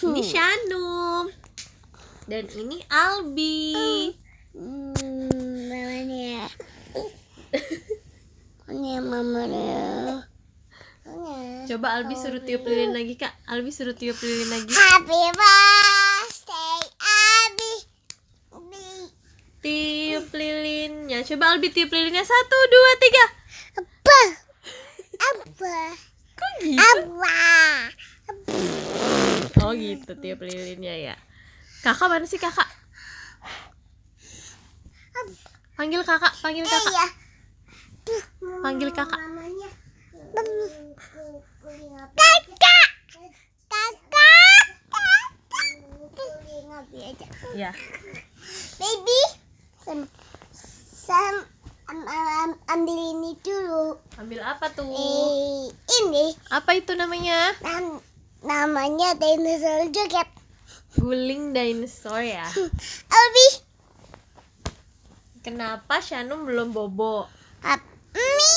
Ini Shanum. Dan ini Albi. Hmm, mamanya. Ini. Ini. Coba Albi suruh tiup lilin lagi, Kak. Albi suruh tiup lilin lagi. Happy birthday. Abi. Tiup lilinnya. Coba Albi tiup lilinnya. Satu, dua, tiga. Apa? Apa? Kok gitu? Apa? Oh gitu tiup lilinnya ya. Kakak mana sih kakak? Panggil kakak, panggil kakak. Iya. Panggil kakak. Kakak. Kakak. Ya. Baby. Sam, Sam am, am, ambil ini dulu. Ambil apa tuh? Eh, ini Apa itu namanya? nam, namanya dinosaur joget. Guling dinosaur ya. Abi. Kenapa Shanum belum bobo? Ap, mi.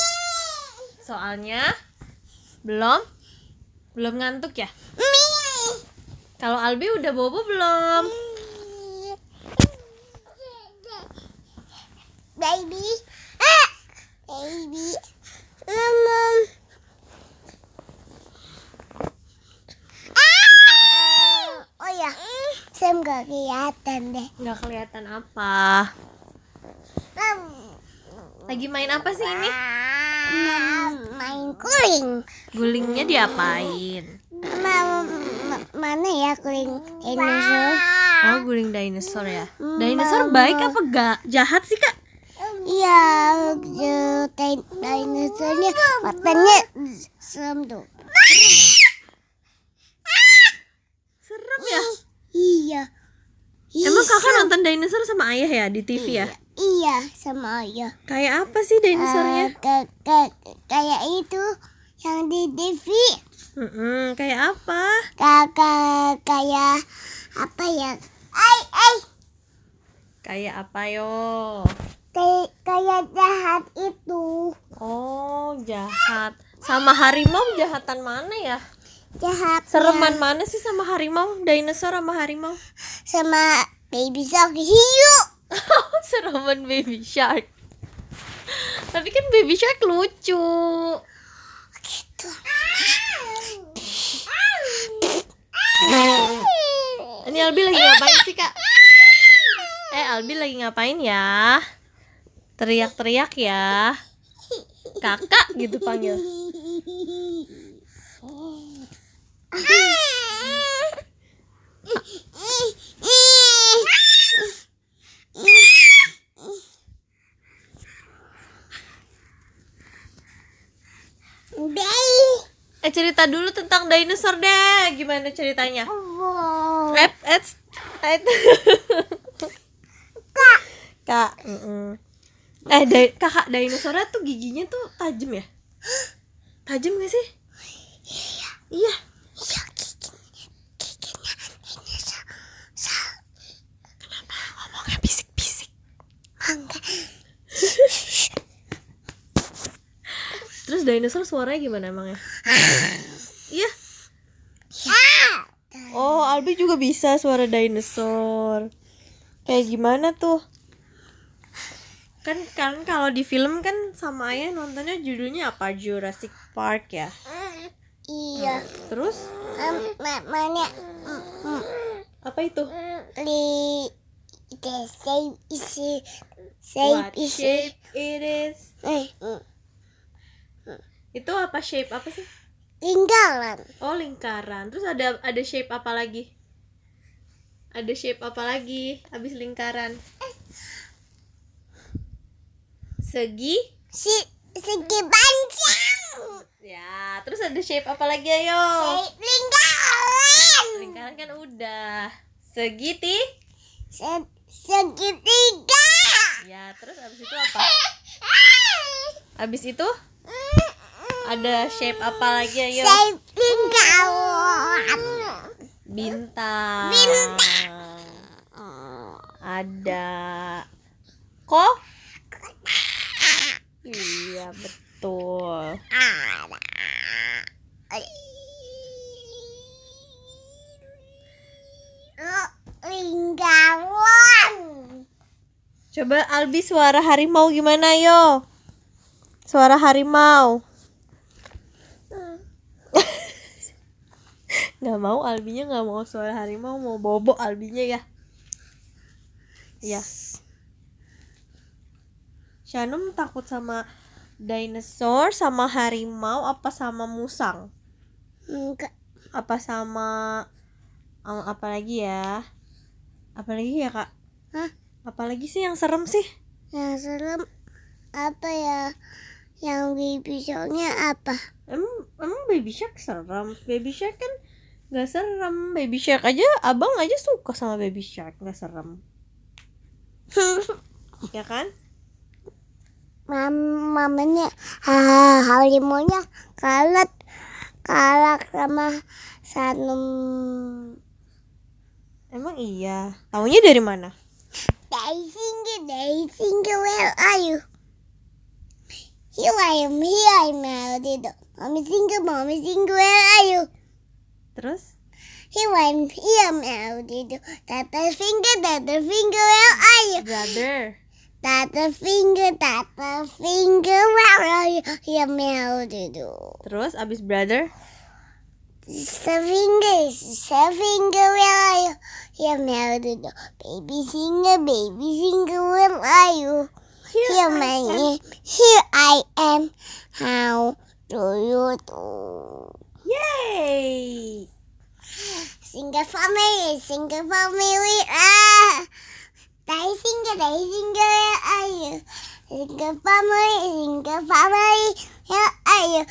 Soalnya belum belum ngantuk ya. Mi. Kalau Albi udah bobo belum? Baby. Ah. Baby. Mama. Ah. Oh ya, Sam gak kelihatan deh. Nggak kelihatan apa. Lagi main apa sih ini? Main kuling. Gulingnya diapain? Ma- mana ya kuling dinosaur? Oh, guling dinosaur ya. Dinosaur baik apa gak jahat sih, Kak? Iya, dinosaurnya matanya serem tuh. Serem ya. Iya. Emang Ih, kakak nonton dinosaur sama ayah ya di TV ya? Iya, sama ayah. Kayak apa sih dinosaurnya? Eh, kayak itu yang di TV. Kayak apa? Kakak kayak apa ya? Ay, ay. Kayak apa yo? Kayak kayak jahat itu. Oh, jahat. Sama harimau jahatan mana ya? Jahat. Sereman mana sih sama harimau? Dinosaur sama harimau? sama baby shark hiu. Sereman baby shark. Tapi kan baby shark lucu. Gitu. Ini Albi lagi ngapain sih, Kak? Eh, Albi lagi ngapain ya? Teriak-teriak ya. Kakak gitu panggil. Cerita dulu tentang dinosaur deh. Gimana ceritanya? Eh, eh, eh. Kak. Kak, mm-mm. eh da- kakak dinosaurnya tuh giginya tuh tajam ya? Tajam gak sih? Iya. Ya, Kenapa ngomongnya bisik-bisik? Enggak. Terus dinosaur suaranya gimana emangnya? Iya. Ya. Oh, Albi juga bisa suara dinosaur. Kayak gimana tuh? Kan kan kalau di film kan sama ayah nontonnya judulnya apa? Jurassic Park ya. Iya. Terus mana? Apa itu? Li the same isi What same isi. shape it is? Eh, Itu apa shape apa sih? Lingkaran. Oh, lingkaran. Terus ada ada shape apa lagi? Ada shape apa lagi habis lingkaran? Segi? Si segi panjang. Ya, terus ada shape apa lagi ayo? Shape lingkaran. Lingkaran kan udah. Segiti? Se- segitiga. Ya, terus abis itu apa? Abis itu ada shape apa lagi? Ayo. Shape bintang. Bintang. Ada. Kok iya betul. Lingkaran. Coba Albi suara harimau gimana yo? Suara harimau. Nggak mau Albinya nggak mau suara harimau mau bobo Albinya ya. Ya. Shanum takut sama dinosaur sama harimau apa sama musang? Enggak. Apa sama um, apa lagi ya? Apa lagi ya, Kak? Hah? Apalagi sih yang serem sih? Yang serem apa ya? Yang baby sharknya apa? Emang, emang baby shark serem? Baby shark kan nggak serem. Baby shark aja, abang aja suka sama baby shark, nggak serem. ya kan? Mam mamanya ah, harimaunya kalah kalah sama Sanum Emang iya. Taunya dari mana? Dari singa, dari singa, where are you? Here I am, here I am, Aldido. Mommy singa, mommy singa, where are you? Terus? Here I am, here I am, Aldido. Tata finger, tata finger, where are you? Brother. Tata finger, tata finger, where are you? Here I am, Aldido. Terus abis brother? Sister finger, sister finger, where are you? Here I am, Aldido. Baby singer, baby singer, where are you? Here, my name. Here I am. How do you do? Sing it for me, sing it for me. We are. They sing it, they sing it. Where are you? Sing it for me, sing it for me. Where are you?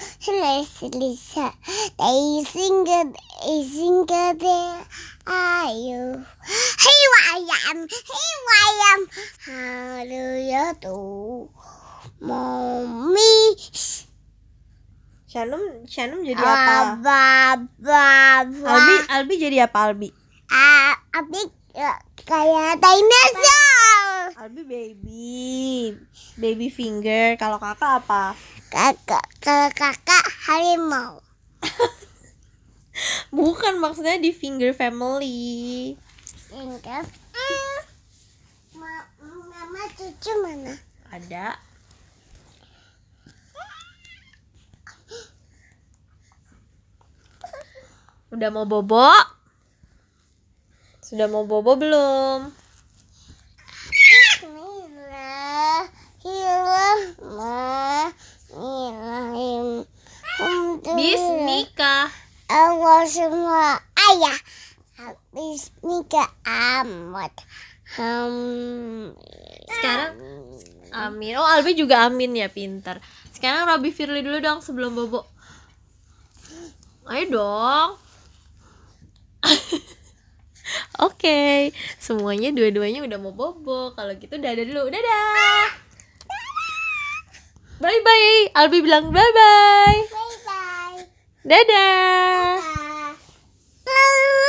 Listen, listen. They sing it, they sing it. There are you? Here I am, here I am. How do you do? Mommy. Shanum, Shanum jadi apa? Albi, Albi jadi apa Albi? Ah, abi eh, kayak dinosaur. Albi baby, baby finger. Kalau kakak apa? Kakak, kalau kakak harimau. Bukan maksudnya di finger family. Hmm. Ma- Mama cucu mana? Ada. Udah mau bobo? Sudah mau bobo belum? Bismika. Allah semua ayah. Bismika amat. Hmm. Sekarang Amin. Oh, Albi juga Amin ya, pintar. Sekarang Robby Firly dulu dong sebelum bobo. Ayo dong. Oke, semuanya dua-duanya udah mau bobo. Kalau gitu dadah dulu. Dadah. Bye bye. Albi bilang bye bye. Bye bye. Dadah. dadah.